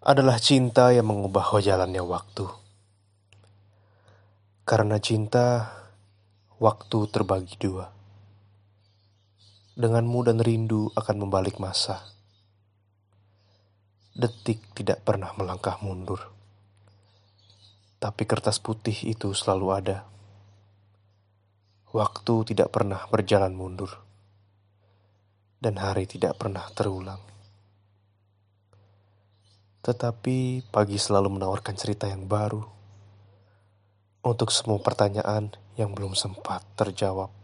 adalah cinta yang mengubah jalannya waktu. Karena cinta, waktu terbagi dua. Denganmu dan rindu akan membalik masa. Detik tidak pernah melangkah mundur. Tapi kertas putih itu selalu ada. Waktu tidak pernah berjalan mundur. Dan hari tidak pernah terulang. Tetapi pagi selalu menawarkan cerita yang baru untuk semua pertanyaan yang belum sempat terjawab.